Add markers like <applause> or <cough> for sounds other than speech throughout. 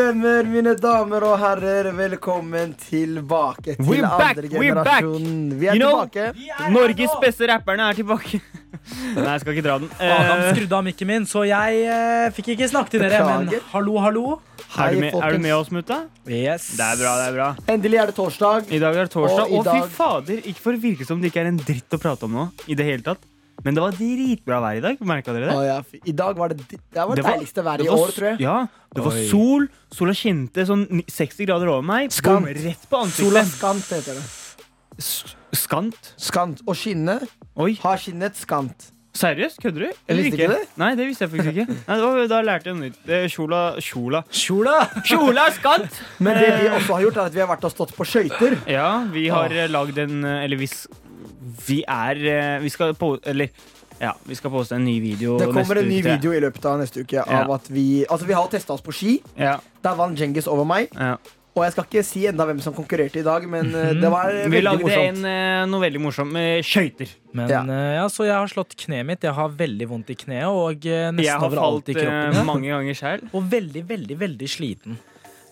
stemmer, mine damer og herrer. Velkommen tilbake til We're back, andre we're back. generasjon. Vi er You know- tilbake. Norges beste rapperne er tilbake. <laughs> Nei, jeg skal ikke dra den. Adam Eh, skrudde av mikken min, så jeg uh, fikk ikke snakke til dere. Men hallo, hallo, hallo. er, du med, er du med oss, mutta? Yes. Det er bra. det er bra Endelig er det torsdag. I dag er det torsdag. Og og dag... fy fader, ikke for å virke som det ikke er en dritt å prate om nå. I det hele tatt Men det var dritbra vær i dag. Merka dere det? Å, ja, I dag var det, det var det Det var- deiligste været i år, tror jeg. Ja, det var Oi. sol. Sola skinte sånn 60 grader over meg. Skant. Boom, rett på Sola skant, heter det. S- Skant. Skant. Og skinne Oi, har skinnet skant. seriøst? Kødder du? Eller ikke? ikke det. Nei, det visste jeg faktisk ikke. <laughs> Nei, det var, da lærte jeg noe nytt. Det Kjola Kjola. Kjola! Kjola skant! <laughs> Men det vi også har gjort, er at vi har vært og stått på skøyter. Ja, vi har oh. lagd en eh, Eller vi, s- vi er eh, Vi skal på Eller ja, vi skal poste en ny video Det kommer neste en ny uke. video i løpet av neste uke Ja. av at vi Altså, vi har testa oss på ski. Ja, Der vant Djengis over meg. ja. Og jeg skal ikke si enda hvem som konkurrerte i dag, men eh, det var veldig morsomt. Vi lagde morsomt. en, eh, noe veldig morsomt med skøyter. Men Ja. eh, ja, så jeg har slått kneet mitt. Jeg har veldig vondt i kneet og eh, Jeg nesten overalt i kroppen. eh, mange ganger selv. <laughs> Og veldig, veldig, veldig sliten.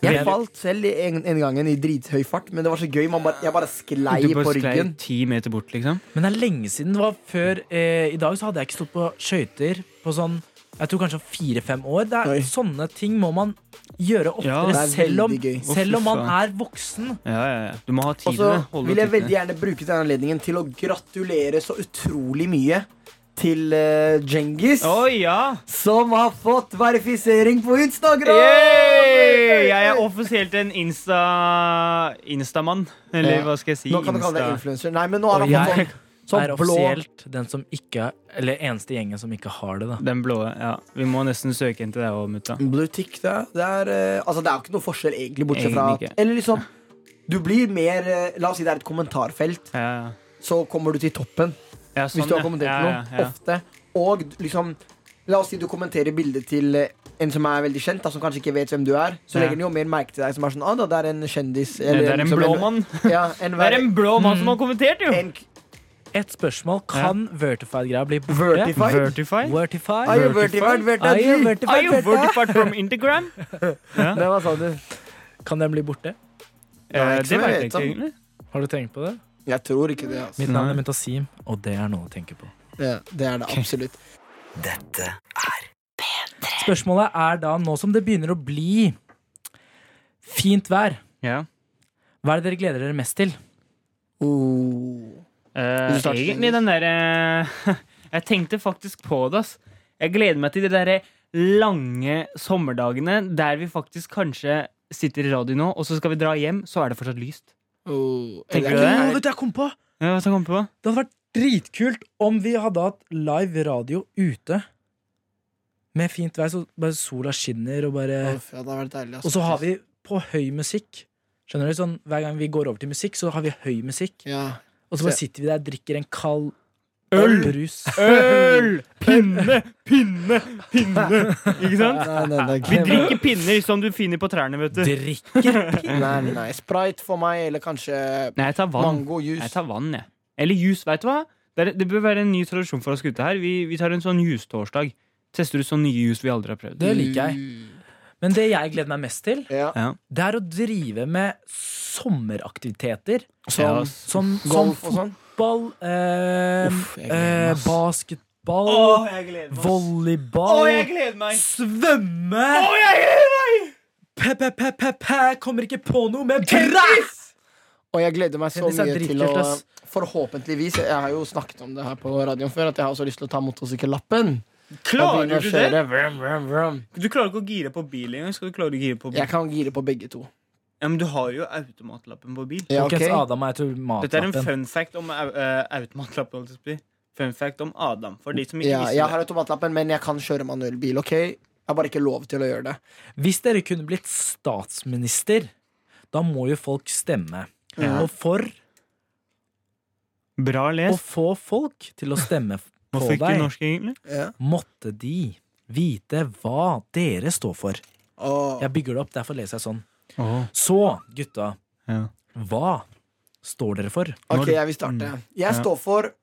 Jeg falt selv en, en gangen i drithøy fart, men det var så gøy. Man bare, jeg bare sklei Du på bare sklei ti meter bort, liksom. Men det er lenge siden. Det var før eh, I dag så hadde jeg ikke stått på skøyter på sånn jeg tror kanskje fire-fem år. Det er, Oi. sånne ting må man gjøre oftere, det er selv, om, selv om man er voksen. Ja, ja, ja. Du må ha tid til så Og så vil jeg veldig gjerne bruke denne anledningen til å gratulere så utrolig mye til uh, Djengis, oh, ja! som har fått verifisering på Instagram! Yay! Jeg er offisielt en Insta... Instamann. Eller Ja. hva skal jeg si? Nå kan du kalle deg influenser. Nei, men nå er han fått sånn, sånn er blå offisielt den som ikke Eller eneste gjengen som ikke har det, da. Den blå, ja. Vi må nesten søke inn til deg òg, mutta. blue tick. Det, det, er, uh, altså, det er jo ikke noe forskjell, egentlig, bortsett fra at. Eller liksom Du blir mer uh, La oss si det er et kommentarfelt, Ja, ja. så kommer du til toppen. Ja, Hvis sånn, du har kommentert ja, noe. ja, ja. Ofte. Og liksom La oss si du kommenterer bildet til en som er veldig kjent, da, som kanskje ikke vet hvem du er. Så Ja. legger den jo mer merke til deg som er sånn ah, da, det er en kjendis. Det er en liksom blå mann. <laughs> Ja, <laughs> Det er en blå mann som har kommentert, jo! en Et spørsmål. Kan Vertified-greia bli borte? Vertified. Vertified. Vertified? Are you vertified, Are you vertified? vertified, Are you vertified from Intergram? <laughs> Ja. Det var sånn du. Kan den bli borte? Eh, det vet vet jeg ikke egentlig. Har du tenkt på det? Jeg tror ikke det. Altså. Mitt navn er Metasim, og det er noe å tenke på. Det, det er det absolutt. Spørsmålet er da, nå som det begynner å bli fint vær, Ja. hva er det dere gleder dere mest til? Oh. Eh, Vil du starte, egentlig den derre <laughs> Jeg tenkte faktisk på det, ass. Jeg gleder meg til de derre lange sommerdagene der vi faktisk kanskje sitter i radio nå, og så skal vi dra hjem, så er det fortsatt lyst. Oh. Tenker du det? Vet du, jeg kom på! Ja, hva komme på? Det hadde vært dritkult om vi hadde hatt live radio ute. Med fint vær, så bare sola skinner, og bare Uff, ja, det har vært deilig. Og så har vi på høy musikk. Skjønner du? Sånn, Hver gang vi går over til musikk, så har vi høy musikk. ja. Og så bare sitter vi der drikker en kald Øl! brus. Øl! <laughs> Pinne! Pinne! Pinne! Ikke sant? <laughs> Nei, nei, nei, Vi drikker pinner som du finner på trærne, vet du. Drikker <laughs> pinner? nei, nei. Sprite for meg, eller kanskje Nei, jeg tar vann. mango juice. Jeg tar vann, jeg. Eller juice, vet du hva? Det, er, det bør være en ny tradisjon for oss gutter her. Vi, vi tar en sånn juice-torsdag. Tester ut sånn nye juice vi aldri har prøvd. Det liker jeg. Men det jeg gleder meg mest til, Ja. Ja. det er å drive med sommeraktiviteter. Som ja. Som, som golf og sånn. Fotball, eh, Uff, jeg gleder meg, eh, Åh, basketball, jeg gleder volleyball, meg! svømme jeg gleder meg! Pe-pe-pe-pe-pe, kommer ikke på noe med bra! Og jeg gleder meg så Tennis er mye til å dritkult, ass. Forhåpentligvis Jeg har jo snakket om det her på radioen før, at jeg har også lyst til å ta motorsykkellappen. Og Klarer å du det? kjøre. Vrum, vrum, vrum. Du klarer ikke å gire på bil engang. Skal du klare å gire på bil? Jeg kan gire på begge to. Ja, men du har jo automatlappen på bil. Ja, okay. Adam er Dette er en fun fact om eh, automatlappen. Fun fact om Adam. For de som ikke Ja, jeg har automatlappen, men jeg kan kjøre manuell bil. ok? Jeg har bare ikke lov til å gjøre det. Hvis dere kunne blitt statsminister, da må jo folk stemme. Ja. Og for Bra Bra å lest. få folk til å stemme <laughs> på deg, norsk. Ja. måtte de vite hva dere står for. Oh. Jeg bygger det opp, derfor leser jeg sånn. Oh. Så, gutta, Ja. hva står dere for? Ok, jeg vil starte. Jeg Ja. står for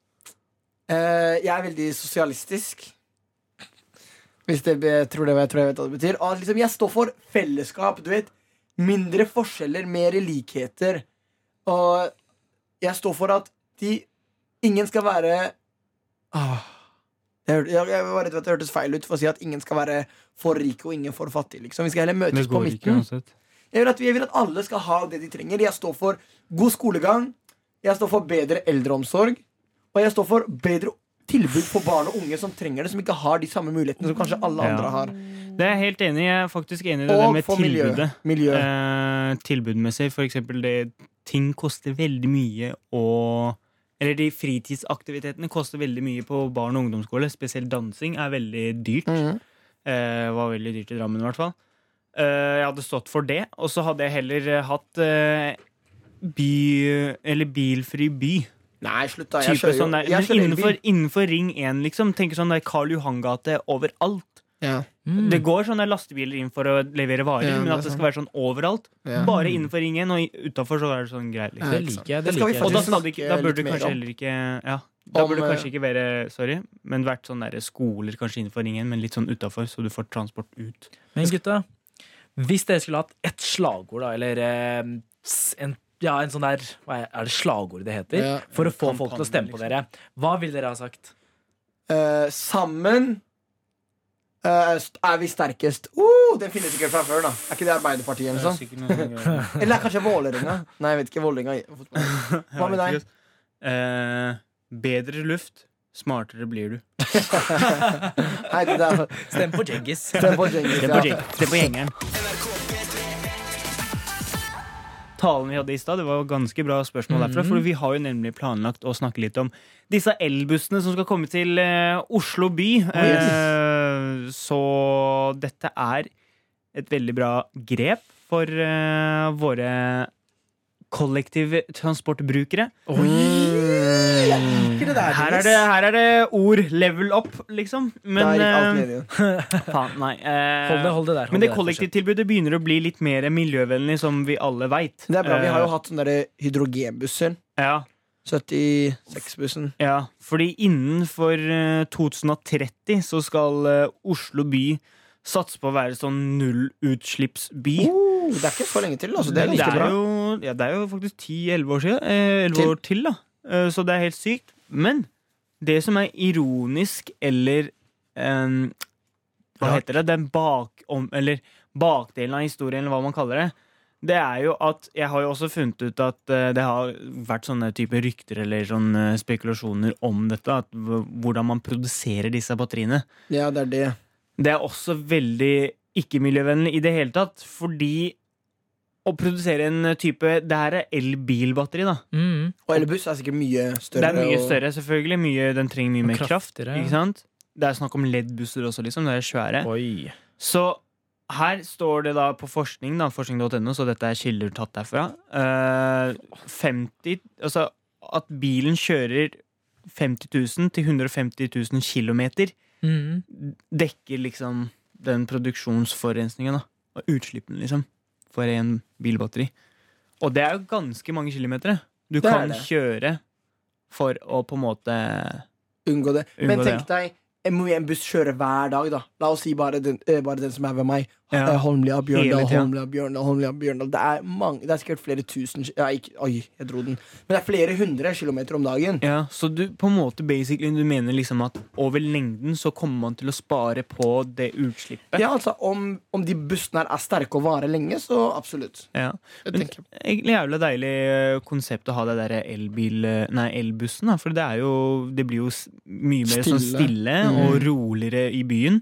eh, Jeg er veldig sosialistisk. Hvis det, jeg tror det, jeg tror jeg vet hva det betyr. Og liksom, jeg står for fellesskap. Du vet, Mindre forskjeller, mer likheter. Og jeg står for at de Ingen skal være ah, jeg, jeg, jeg var redd for at det hørtes feil ut for å si at ingen skal være for rike og ingen for fattige. Liksom. Vi skal heller møtes på midten. ikke. Jeg vil, at, jeg vil at alle skal ha det de trenger. Jeg står for god skolegang. Jeg står for bedre eldreomsorg. Og jeg står for bedre tilbud for barn og unge som trenger det, som ikke har de samme mulighetene som kanskje alle Ja. andre har. Det er jeg helt enig i. Jeg er faktisk enig i det det med tilbudet. miljø. miljø. Eh, tilbudmessig, for eksempel det Ting koster veldig mye å Eller de fritidsaktivitetene koster veldig mye på barn- og ungdomsskole. Spesielt dansing er veldig dyrt. Mhm. Eh, var veldig dyrt i Drammen, i hvert fall. Eh, jeg hadde stått for det, og så hadde jeg heller eh, hatt eh, by Eller bilfri by. Nei, slutt, da. Jeg kjører jo sånn der, jeg kjører innenfor, innenfor Ring 1, liksom. Tenker sånn der Karl Johan-gate overalt. Ja. Mm. Det går sånne lastebiler inn for å levere varer, Ja, men at det skal være sånn overalt. Ja. Bare innenfor Ring 1, og utafor så er det sånn greit. Det Liksom. Det liker jeg. Det liker jeg. Og da, da, da burde du kanskje heller ikke Ja, da burde det kanskje ikke være Sorry, men vært sånn der skoler kanskje innenfor ringen, men litt sånn utafor, så du får transport ut. Men gutta, hvis dere skulle hatt ett slagord, da, eller eh, en, ja, en sånn der Hva er, er det slagord det heter? Ja, For å få kampanje, folk til å stemme på dere. Hva ville dere ha sagt? Eh, sammen eh, er vi sterkest. Uh, den finnes sikkert fra før, da. Er ikke det Arbeiderpartiet eller sånn? <laughs> Eller er kanskje Vålerenga? Nei, jeg vet ikke. Vålerenga. <laughs> Hva med deg? Eh, bedre luft, smartere blir du. <laughs> Nei, det der Stem på Djengis. Stem på Djengis, Stem på, ja. Stem på gjengeren. Talen vi hadde i stad, det var jo ganske bra spørsmål derfra. Mhm. For vi har jo nemlig planlagt å snakke litt om disse elbussene som skal komme til eh, Oslo by. Eh, så dette er et veldig bra grep for eh, våre kollektivtransportbrukere. Oi! Det der, Her er det, her er det ord level up, liksom. Men Der gikk alt eh, ned igjen. <laughs> faen, nei. eh, Hold det, hold det der. hold men det kollektivtilbudet begynner å bli litt mer miljøvennlig, som vi alle veit. Det er bra. Vi har jo hatt sånne der hydrogenbussen. ja, 76-bussen. ja, fordi innenfor eh, 2030 så skal eh, Oslo by satse på å være sånn nullutslippsby. Uh, det er ikke så lenge til. Altså. Det er like det, bra. er jo, ja, det er jo faktisk 10-11 år siden. Eh, 11 år til, da. Eh, så det er helt sykt. Men det som er ironisk, eller um, Hva heter det? Den bak, om, eller bakdelen av historien, eller hva man kaller det. Det er jo at Jeg har jo også funnet ut at eh, det har vært sånne type rykter eller sånne spekulasjoner om dette. Hvordan man produserer disse batteriene. Ja, det er det. Det er også veldig ikke-miljøvennlig i det hele tatt, fordi å produsere en type Det her er elbilbatteri, da. Mm. Og elbuss er sikkert mye større. det er mye større, selvfølgelig. Mye, den trenger mye mer kraft. kraftigere. Ikke sant? Det er snakk om LED-busser også, liksom. Det er svære. Oi. Så her står det da på forskning, da, forskning.no, så dette er kilder tatt derfra. Uh, 50 Altså at bilen kjører 50 000 til 150 000 kilometer Mm. dekker liksom den produksjonsforurensningen da. Og utslippene, liksom. For en bilbatteri. Og det er jo ganske mange kilometer du Det kan kjøre for å på en måte Unngå det. Unngå Men det, tenk deg, må en buss kjøre hver dag, da. La oss si bare den, eh, bare den som er ved meg. Ja. Holmlia, Bjørndal, Holmlia, Bjørndal, Holmlia, Bjørndal. Det er mange, det er sikkert flere tusen ja, ikke, Oi, jeg dro den. Men det er flere hundre kilometer om dagen. Ja, Så du på en måte basically du mener liksom at over lengden så kommer man til å spare på det utslippet? Ja, altså Om, om de bussene her er sterke og varer lenge, så absolutt. Ja. Men egentlig jævla deilig eh, konsept å ha det derre elbil eh, Nei, elbussen, da. For det er jo Det blir jo mye mer sånn Stille. stille Mm. og roligere i byen.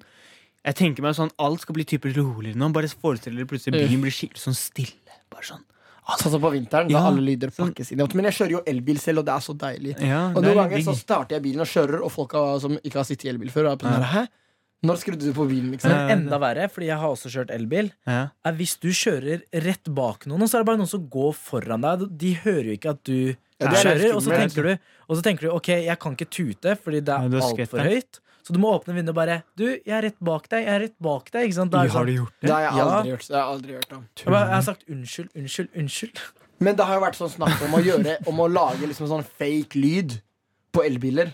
Jeg tenker meg sånn Alt skal bli type roligere nå. Bare forestill dere plutselig byen blir skikkelig sånn stille. Bare sånn Altså, altså på vinteren, da alle lyder pakkes inn. Men jeg kjører jo elbil selv, og det er så deilig. Ja, Og noen ganger så starter jeg bilen og kjører, og folk har- som ikke har sittet i elbil før, er på sånn Ja. Hæ? Når skrudde du på bilen, liksom? Men enda verre, fordi jeg har også kjørt elbil, ja. er hvis du kjører rett bak noen, så er det bare noen som går foran deg. De hører jo ikke at du Ja, er kjører, og så tenker du Og så tenker du ok, jeg kan ikke tute fordi det er er altfor høyt. Så du må åpne vinduet og bare Du, jeg er rett bak deg. Jeg er rett bak deg. Ikke sant? Da det Har sånn, du gjort Det har jeg Ja. aldri gjort. Det har jeg aldri hørt om. jeg, bare, jeg har sagt unnskyld, unnskyld, unnskyld. Men det har jo vært sånn snakk om å gjøre Om å lage liksom sånn fake lyd på elbiler.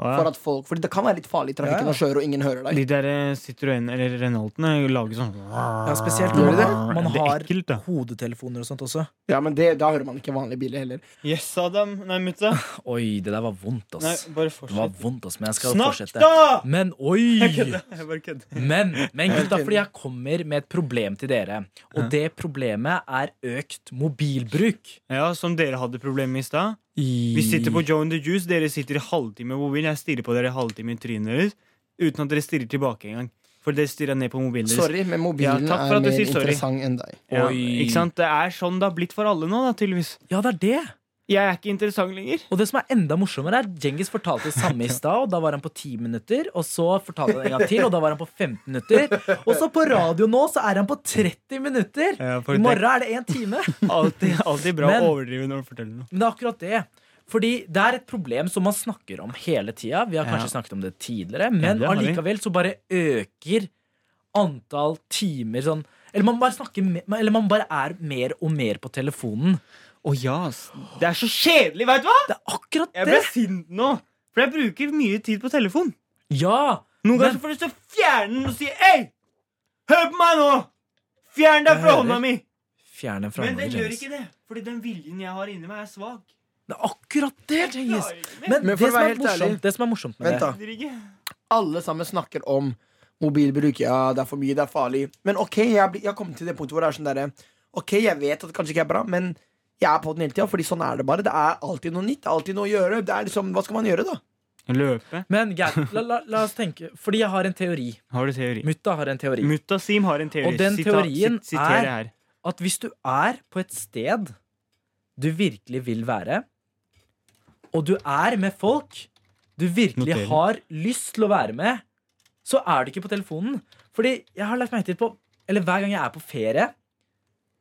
Ja. For at folk, fordi det kan være litt farlig i trafikken Ja, ja. å kjøre, og ingen hører deg. De der eh, Citroën eller Renaultene lager sånn Ja, spesielt Gjør når de man, man Det er har ekkelt, da. hodetelefoner og sånt også. Ja, men det, Da hører man ikke vanlige biler heller. Yes, Adam. Nei, mutta. <laughs> Oi, det der var vondt, Nei, bare fortsett. Det var vondt, ass, men jeg skal Snakk, fortsette. da! Men <laughs> oi! Jeg kødder. Jeg bare kødder. Men, men gutta, fordi jeg kommer med et problem til dere. Og det problemet er økt mobilbruk. Ja, som dere hadde problemet med i stad. Vi sitter på Joe and the Juice, dere sitter i halvtime på mobilen. Jeg stirrer på dere i halvtime i trynet deres uten at dere stirrer tilbake engang. For dere stirrer ned på mobilen deres. Sorry, men mobilen Ja, er mer interessant enn deg. Ja, Oi. ikke sant? Det er sånn det har blitt for alle nå, da, tydeligvis. Ja, det er det. Jeg er ikke interessant lenger. Og det som er enda morsommere, er Djengis fortalte det samme i <laughs> stad, og da var han på 10 minutter. Og så fortalte han det en gang til, og da var han på 15 minutter. Og så på radio nå så er han på 30 minutter! I morgen er det én time. er alltid, alltid bra Men- å overdrive når du forteller noe. Men det er akkurat det. Fordi det er et problem som man snakker om hele tida. Vi har kanskje Ja. snakket om det tidligere, Ja, men det allikevel så bare øker antall timer sånn Eller man bare snakker Eller man bare er mer og mer på telefonen. Å ja. Det er så kjedelig, veit du hva! Det er akkurat det. Jeg ble sint nå. For jeg bruker mye tid på telefon. Ja! Noen ganger får du lyst til å fjerne den og si Hei! Hør på meg nå! Fjern deg fra hånda mi! Fjern den fra Men den gjør ikke det. Fordi den viljen jeg har inni meg, er svak. Det er akkurat det, mer. Men, Men for det, som er morsomt, ærlig- det som er morsomt med Vent, det da. Alle sammen snakker om mobilbruk. Ja, det er for mye, det er farlig. Men ok, jeg har kommet til det punktet hvor det er sånn derre Ok, jeg vet at det kanskje ikke er bra, men jeg er på den hele tida, fordi sånn er det bare. Det er alltid noe nytt. Alltid noe å gjøre. Det er liksom, Hva skal man gjøre, da? Løpe. Men greit, la, la, la oss tenke Fordi jeg har en teori. Har du teori? Mutta har en teori. Mutasim har en teori. Og den Sita- teorien er- her. At hvis du er på et sted du virkelig vil være, og du er med folk du virkelig Noterer. har lyst til å være med, så er du ikke på telefonen. Fordi jeg har lagt merke til på Eller hver gang jeg er på ferie,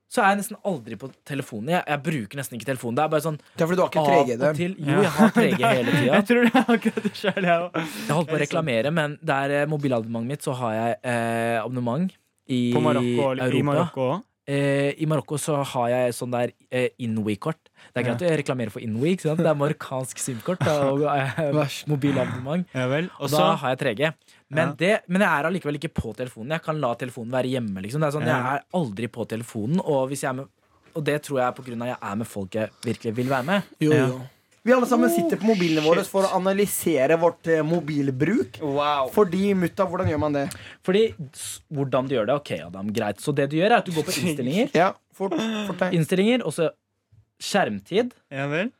så er jeg nesten aldri på telefonen. Jeg, jeg bruker nesten ikke telefonen. Det er bare sånn Det er fordi du har ikke 3G. og. Jo, jeg har 3G <laughs> hele tida. Jeg tror det er akkurat det sjøl, jeg òg. Jeg holdt på å reklamere, men det er eh, mobilabonnementet mitt, så har jeg eh, abonnement i På Marokko, eller i Marokko òg. Eh, I Marokko så har jeg sånn der eh, Inwi-kort. Det er greit å reklamere for Inwi. Det er marokkansk SIM-kort og eh, mobilabonnement. Ja. Og da har jeg 3G. Men, Ja. det, men jeg er allikevel ikke på telefonen. Jeg kan la telefonen være hjemme. liksom. Det er sånn, Jeg er aldri på telefonen, og, hvis jeg er med, og det tror jeg er av at jeg er med folk jeg virkelig vil være med. Jo, Ja. jo. Vi alle sammen sitter på mobilene våre for å analysere vårt eh, mobilbruk. Wow. Fordi, mutta, hvordan gjør man det? Fordi hvordan du gjør det, ok, Adam, greit. Så det du gjør, er at du går på <laughs> innstillinger, Ja, fort, fort innstillinger og så skjermtid. Ja vel.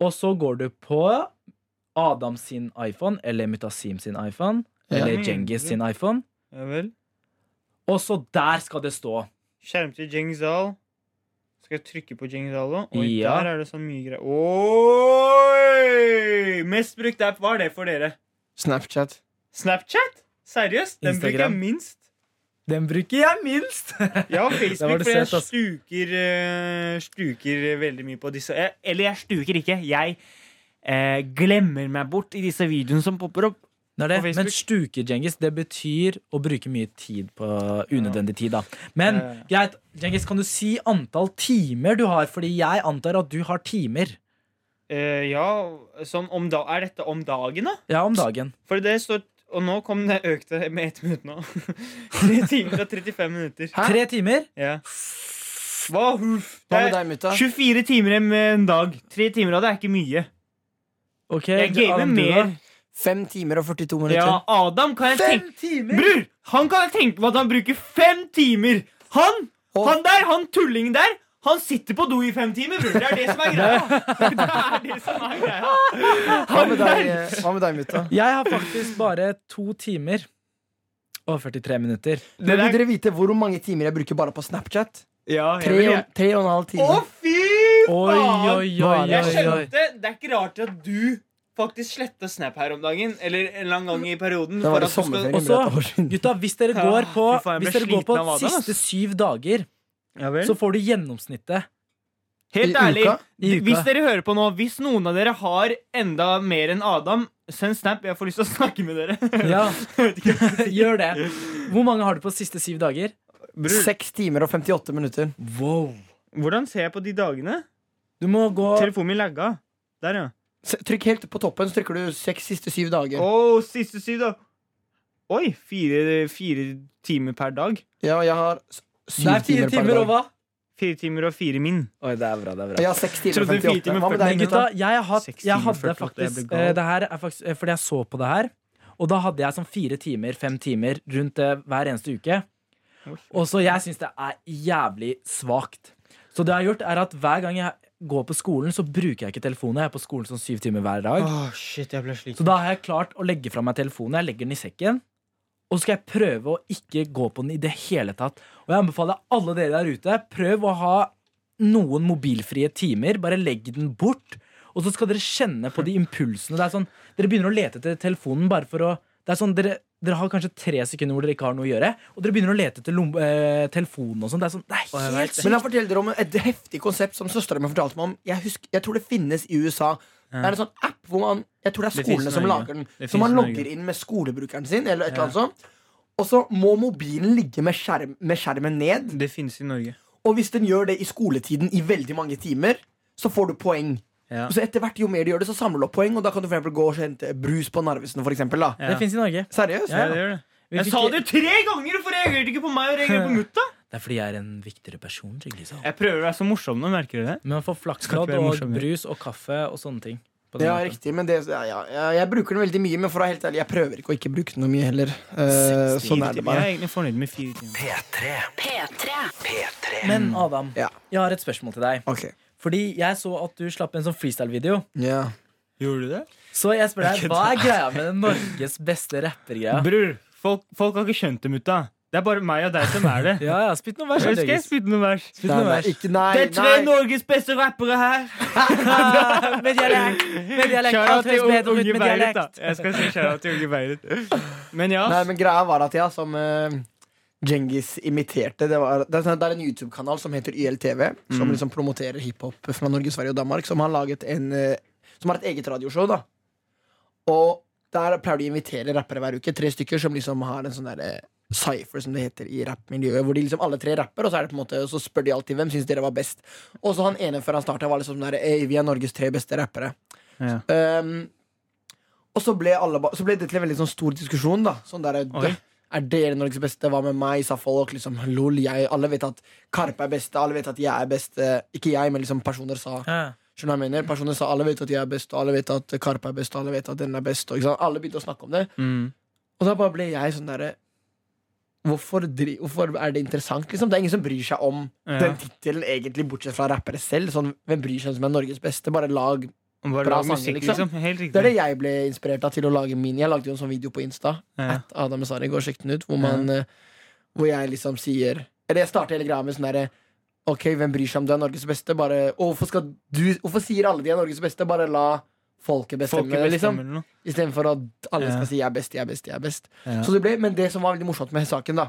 Og så går du på Adam sin iPhone eller Mutasim sin iPhone. Eller Djengis sin iPhone. Ja vel. Og så der skal det stå. Skjerm til Jengzal. Skal jeg trykke på Jengzal òg? Oi, Ja. der er det så mye greier. Oi! Mest brukt app, hva er det for dere? Snapchat. Snapchat? Seriøst? Den bruker jeg minst. Den bruker jeg minst! <laughs> Var Facebook, for jeg stuker, eh, stuker veldig mye på disse. Eh, Eller jeg stuker ikke. Jeg eh, glemmer meg bort i disse videoene som popper opp. Det det. Men stuke, Djengis, det betyr å bruke mye tid på unødvendig tid. da Men greit, Djengis, kan du si antall timer du har? Fordi jeg antar at du har timer. Uh, ja, om da, Er dette om dagen, da? Ja, om dagen. For det står Og nå kom det økte med ett minutt nå. <laughs> Tre timer og 35 minutter. Hæ? Tre timer. Ja. Hva? Hva med Det deg, mutta? er 24 timer med en dag. Tre timer av det er ikke mye. Okay, Jeg gamer mer. da? Fem timer og 42 minutter. Ja, Adam kan jeg tenke timer! Bror! Han kan jeg tenke på at han bruker fem timer. Han Og- han der, han tullingen der, han sitter på do i fem timer, bror. Det er det som er greia. <laughs> Det er det som er greia. Hva med deg, hva med deg mutta? Jeg har faktisk bare to timer og 43 minutter. Men der- Vil dere vite hvor mange timer jeg bruker bare på Snapchat? Ja, Tre, og- tre og en halv Å, fy faen! oi, oi, oi, det? Jeg skjønte, Det er ikke rart at du faktisk slette Snap her om dagen. Eller en lang gang i perioden. Det var for at du sommerferien. Og så, for et år siden. gutta, hvis dere går på, ja, faen, hvis dere går på ass. siste syv dager, Ja vel. så får du gjennomsnittet. Helt I ærlig, uka? Hvis dere hører på nå, hvis noen av dere har enda mer enn Adam, send Snap. Jeg får lyst til å <laughs> snakke med dere. Ja, <laughs> gjør det. Hvor mange har du på siste syv dager? Bror, Seks timer og 58 minutter. Wow. hvordan ser jeg på de dagene? Du må gå Telefonen min lagga. Der, ja. Trykk helt på toppen, så trykker du seks siste syv dager. Oh, siste syv, da. Oi, fire, fire timer per dag. Ja, jeg har Det syv er fire timer per timer og hva? Fire timer og fire min. Oi, det er bra, det er bra. jeg har seks timer og 58. timer Hva med deg, Men gutta? jeg, har hatt, jeg hadde 48, faktisk eh, det her er faktisk eh, Fordi jeg så på det her, og da hadde jeg sånn fire timer, fem timer rundt eh, hver eneste uke. Og så jeg syns det er jævlig svakt. Så det jeg har gjort, er at hver gang jeg går på skolen, så bruker jeg ikke telefonen. Jeg er på skolen sånn syv timer hver dag. Oh, shit, jeg ble sliten. Så da har jeg klart å legge fra meg telefonen. Jeg legger den i sekken. Og så skal jeg prøve å ikke gå på den i det hele tatt. Og jeg anbefaler alle dere der ute, prøv å ha noen mobilfrie timer. Bare legg den bort. Og så skal dere kjenne på de impulsene. Det er sånn, dere begynner å lete etter telefonen bare for å det er sånn, dere, dere har kanskje tre sekunder hvor dere ikke har noe å gjøre, og dere begynner å lete etter lom, eh, telefonen og sånn. Det er sånn, det er helt sykt. Men jeg forteller dere om et heftig konsept som søstera mi fortalte meg om. Jeg, husker, jeg tror det finnes i USA. Det er en sånn app hvor man Jeg tror det er Det finnes skolene i som Norge. lager den. Det Så finnes man i Norge. logger inn med skolebrukeren sin, eller et eller annet sånt. Og så må mobilen ligge med, skjerm, med skjermen ned. Det finnes i Norge. Og hvis den gjør det i skoletiden i veldig mange timer, så får du poeng. Ja. Så etter hvert jo mer de gjør det, så samler du opp poeng, og da kan du for eksempel gå og hente brus på Narvesen. For eksempel, da. Ja. Det fins i Norge. Seriøst? Ja, det gjør det. Vi Jeg fikk- sa det tre ganger! Hvorfor reagerte du ikke på meg og reagerte på mutta? <laughs> Det er fordi jeg er en viktigere person. Liksom. Jeg prøver å være så morsom nå, merker du det? Men man får flakslodd og brus og kaffe og sånne ting. Ja, måten. riktig, men det, ja, ja, jeg bruker den veldig mye, men for å være helt ærlig, jeg prøver ikke å ikke bruke den noe mye heller. Uh, sånn er det Jeg bare. er egentlig fornøyd med fire timer. P3. Men Adam, Ja. jeg har et spørsmål til deg. Ok. Fordi jeg så at du slapp en sånn freestyle-video. Ja. Gjorde du det? Så jeg spør deg, <laughs> hva er greia med den Norges beste rapper-greia? Bror, folk, folk har ikke skjønt det, mutta. Det er bare meg og deg som er det. <laughs> Ja, ja, spytt noen vers. Jeg skal jeg spytte noen vers. Spytt noen vers. ikke, nei, Det er tre nei. Norges beste rappere her. <laughs> Med dialekt. Med dialekt. Alt til høres bedre ut Unge med Beirut, da. dialekt. Jeg skal si kjære til Unge Beirut. Men ja. Nei, men greia var at jeg som uh, Djengis imiterte det, var, det, er, sånn- en YouTube-kanal som heter YLTV, som liksom promoterer hiphop fra Norge, Sverige og Danmark, som har laget en eh, Som har et eget radioshow, da. Og der pleier de å invitere rappere hver uke. Tre stykker som liksom har en sånn derre Cypher, som det heter i rappmiljøet. Hvor de liksom alle tre rapper, og så, er det på en måte, så spør de alltid hvem syns dere var best. Og så han ene før han starta, var liksom sånn der Vi er Norges tre beste rappere. Ja. Um, og så ble, alle, så ble det til en veldig sånn stor diskusjon. da Sånn der, Oi. Er dere Norges beste? Hva med meg? sa folk. Liksom, lol, jeg, alle vet at Karpe er beste. Alle vet at jeg er best. Eh, Ikke jeg, men liksom personer sa. Ja. Skjønner jeg mener? Personer sa alle vet at jeg er best, alle vet at Karpe er best, alle vet at den er best. Alle begynte å snakke om det. Mm. Og da bare ble jeg sånn derre Hvorfor, hvorfor er det interessant? Liksom? Det er ingen som bryr seg om Ja. den tittelen, bortsett fra rappere selv. Sånn, hvem bryr seg om som er Norges beste? Bare lag Bare Bra sanger, liksom. liksom. Det er det jeg ble inspirert av til å lage min. Jeg lagde jo en sånn video på Insta. Ja. At Adam Esari, går og sjekk ut. Hvor, man, ja. hvor jeg liksom sier Eller jeg starter hele greia med sånn derre Ok, hvem bryr seg om du er Norges beste? Bare, og hvorfor, du, hvorfor sier alle de er Norges beste? Bare la folket bestemme, Folket liksom. bestemmer eller. Istedenfor at alle Ja. skal si 'jeg er best, jeg er best', jeg er best. Det ble, men det som var veldig morsomt med saken, da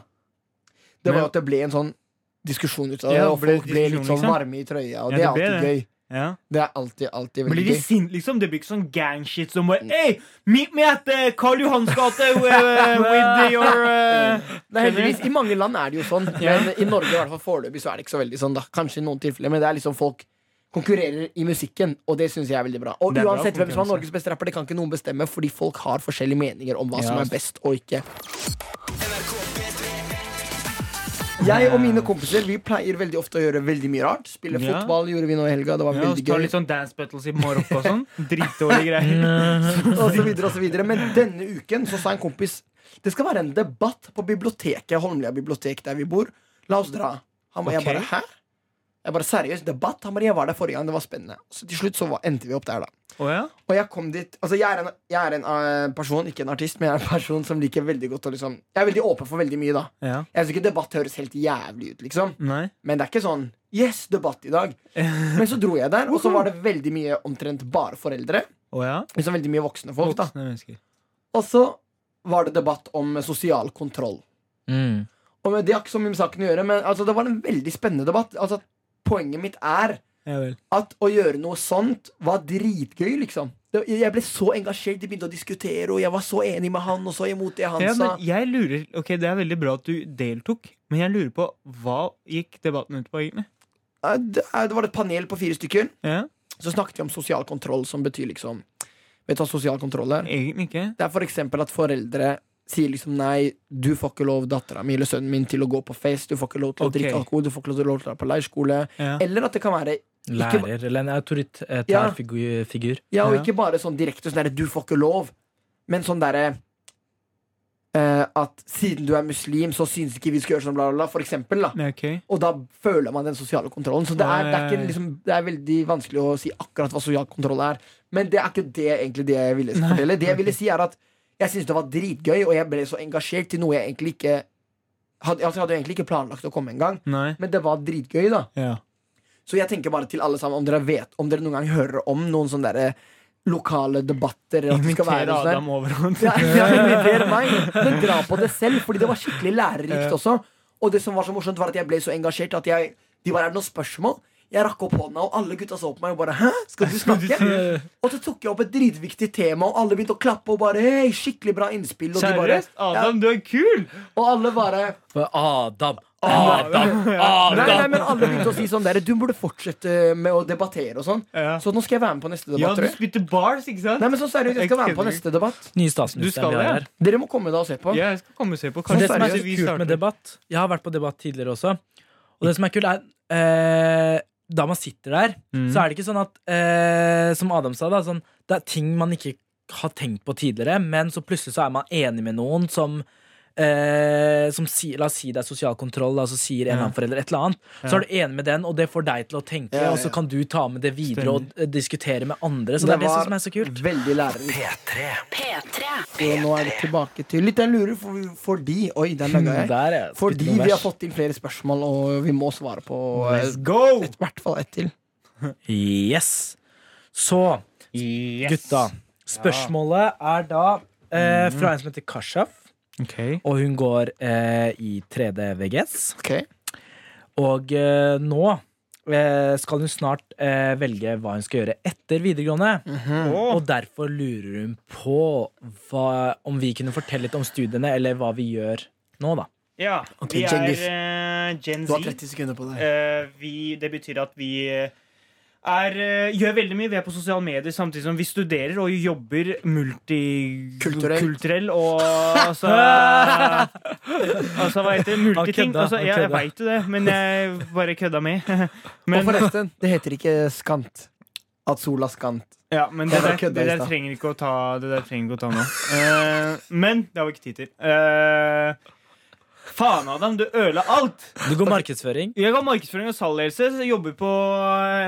Det var jo at det ble en sånn diskusjon ut av det, og folk ble litt sånn liksom. varme i trøya, og det er alltid gøy. Ja. Det er alltid, alltid veldig Blir de sinte, sint, liksom? Det blir ikke sånn gangshit som bare Hey, meet me at uh, Karl Johans gate <laughs> with, with your uh, Nei, heldigvis, I mange land er det jo sånn, men i Norge i hvert fall foreløpig så er det ikke så veldig sånn. da Kanskje i noen tilfeller, men det er liksom folk konkurrerer i musikken, og det syns jeg er veldig bra. Og bra uansett hvem som er. Norges beste rapper, det kan ikke noen bestemme, fordi folk har forskjellige meninger om hva Ja, som er best og ikke. Jeg og mine kompiser Vi pleier veldig ofte å gjøre veldig mye rart. Spille Ja. fotball gjorde vi nå i helga. Det var Ja, veldig gøy. litt sånn dance battles i Marokko og sånn. Dritdårlige greier. <laughs> og så videre og så videre Men denne uken så sa en kompis Det skal være en debatt på biblioteket Holmlia bibliotek der vi bor La oss dra Han var okay. jeg bare, hæ? Jeg bare, seriøst, debatt? Han bare, jeg var der forrige gang, det var spennende Så til slutt så var, endte vi opp der da Oh, ja? Og jeg kom dit Altså jeg er en, jeg er en eh, person, ikke en artist Men jeg er en person som liker veldig godt å liksom Jeg er veldig åpen for veldig mye da ja. Jeg synes ikke debatt høres helt jævlig ut liksom Nei. Men det er ikke sånn, yes, debatt i dag <laughs> Men så dro jeg der, og så var det veldig mye Omtrent bare foreldre Oh, ja? Liksom veldig mye voksne folk da Voksne. Og så var det debatt om sosial kontroll. Mm. Og med Det har ikke så mye med saken å gjøre, men altså, det var en veldig spennende debatt. Altså, poenget mitt er at å gjøre noe sånt var dritgøy, liksom. Jeg ble så engasjert, de begynte å diskutere, og jeg var så enig med han, og så imot det han Ja, sa. jeg lurer Ok, det er veldig bra at du deltok, men jeg lurer på hva gikk debatten ut på, egentlig? Det, det var et panel på fire stykker. Ja? Så snakket vi om sosial kontroll, som betyr liksom Vet du hva sosial kontroll er? Egentlig ikke. Det er for eksempel at foreldre sier liksom nei, du får ikke lov dattera mi eller sønnen min til å gå på fest, du får ikke lov til å okay. drikke alkohol, du får ikke lov til å dra på leirskole. Ja. Eller at det kan være Ikke Lærer eller en autoritær Ja. figur. Ja, og Ja. ikke bare sånn direkte sånn derre 'du får ikke lov', men sånn derre uh, At siden du er muslim, så syns ikke vi skal gjøre sånn, bla, bla, bla. For eksempel, da. Okay. Og da føler man den sosiale kontrollen. Så det er, det er, ikke, liksom, det er veldig vanskelig å si akkurat hva sosial kontroll er. Men det er ikke det egentlig det jeg ville fortelle. Det jeg ville si, er at jeg syntes det var dritgøy, og jeg ble så engasjert til noe jeg egentlig ikke hadde, altså, Jeg hadde egentlig ikke planlagt å komme engang, men det var dritgøy, da. Ja. Så jeg tenker bare til alle sammen, om dere vet Om dere noen gang hører om noen sånne der lokale debatter Inviter sånn Adam over. ja, ja, <laughs> inviter meg, men dra på det selv, fordi det var skikkelig lærerikt også. Og det som var så morsomt, var at jeg ble så engasjert at jeg De bare Er det noen spørsmål? Jeg rakk opp hånda, og alle gutta så på meg og bare Hæ? Skal du <laughs> snakke? Og så tok jeg opp et dritviktig tema, og alle begynte å klappe og bare Hei, skikkelig bra innspill. Og, de bare, Seriøst? Adam, du er kul! og alle bare Adam! Adam! <laughs> Adam. Nei, nei, men alle begynte å si sånn der Du burde fortsette med å debattere og sånn. Ja. Så nå skal jeg være med på neste Ja, debatt. du tror jeg. spytter bars, ikke sant? Nei, men så seriøst, jeg skal være med på neste debatt. Nye statsministeren vi har. Dere må komme da og se på. Ja, jeg skal komme og se på. Kanskje det som er så kult med debatt Jeg har vært på debatt tidligere også. Og det som er kult, er eh, Da man sitter der, Mm. så er det ikke sånn at eh, Som Adam sa, da, sånn, det er ting man ikke har tenkt på tidligere, men så plutselig så er man enig med noen som Eh, som si, La oss si det er sosial kontroll, da, så sier en eller annen forelder et eller annet. Så er du enig med den, og det får deg til å tenke, Ja, ja, og så kan du ta med det videre og eh, diskutere med andre. Så det, Det er det som er så kult. Veldig lærerikt. P3. Og nå er vi tilbake til litt jeg lurer for, fordi Oi, den laga jeg. Der er jeg. Fordi vi har fått inn flere spørsmål, og vi må svare på eh, Let's go! et, i hvert fall ett til. <laughs> Yes. Så, gutta. Spørsmålet er da eh, fra en som heter Kashaf. Ok. Og hun går eh, i 3D VGS. Okay. Og eh, nå eh, skal hun snart eh, velge hva hun skal gjøre etter videregående. Åh. Og derfor lurer hun på hva, om vi kunne fortelle litt om studiene, eller hva vi gjør nå, da. Ja, okay, vi er eh, Gen Du har Z. 30 sekunder på deg. Eh, vi, det betyr at vi er, eh, gjør veldig mye. Vi er på sosiale medier samtidig som vi studerer og jobber multikulturell og altså <laughs> Altså, hva heter det? Multiting. Altså, jeg kødda. veit jo det, men jeg bare kødda med. <laughs> Og forresten, det heter ikke skant. At sola skant. ja, men det der, det der trenger ikke å ta Det der trenger ikke å ta nå. Uh, men det har vi ikke tid til. Eh, faen, Adam, du ødela alt! Du går markedsføring. Jeg går markedsføring og salgledelse, jobber på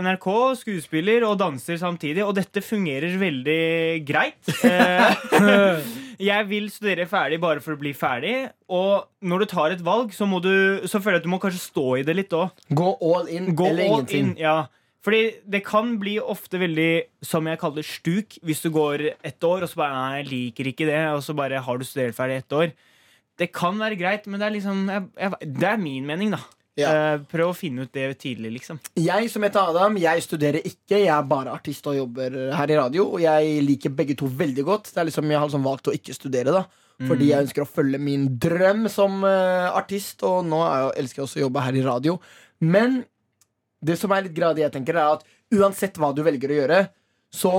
NRK, skuespiller og danser samtidig, og dette fungerer veldig greit. Eh, jeg vil studere ferdig bare for å bli ferdig, og når du tar et valg, så, må du, så føler jeg at du må kanskje stå i det litt òg. Gå all in Gå eller all ingenting. in. Ja. Fordi det kan bli ofte veldig, som jeg kaller stuk, hvis du går ett år, og så bare Nei, jeg liker ikke det, og så bare har du studert ferdig ett år. Det kan være greit, men det er liksom jeg, jeg, Det er min mening, da. Ja. Eh, prøv å finne ut det tidlig, liksom. Jeg som heter Adam, jeg studerer ikke. Jeg er bare artist og jobber her i radio. Og jeg liker begge to veldig godt. Det er liksom, Jeg har liksom valgt å ikke studere, da. Fordi jeg ønsker å følge min drøm som uh, artist. Og nå jeg, elsker jeg også å jobbe her i radio. Men det som er litt gradig, jeg tenker, er at uansett hva du velger å gjøre, så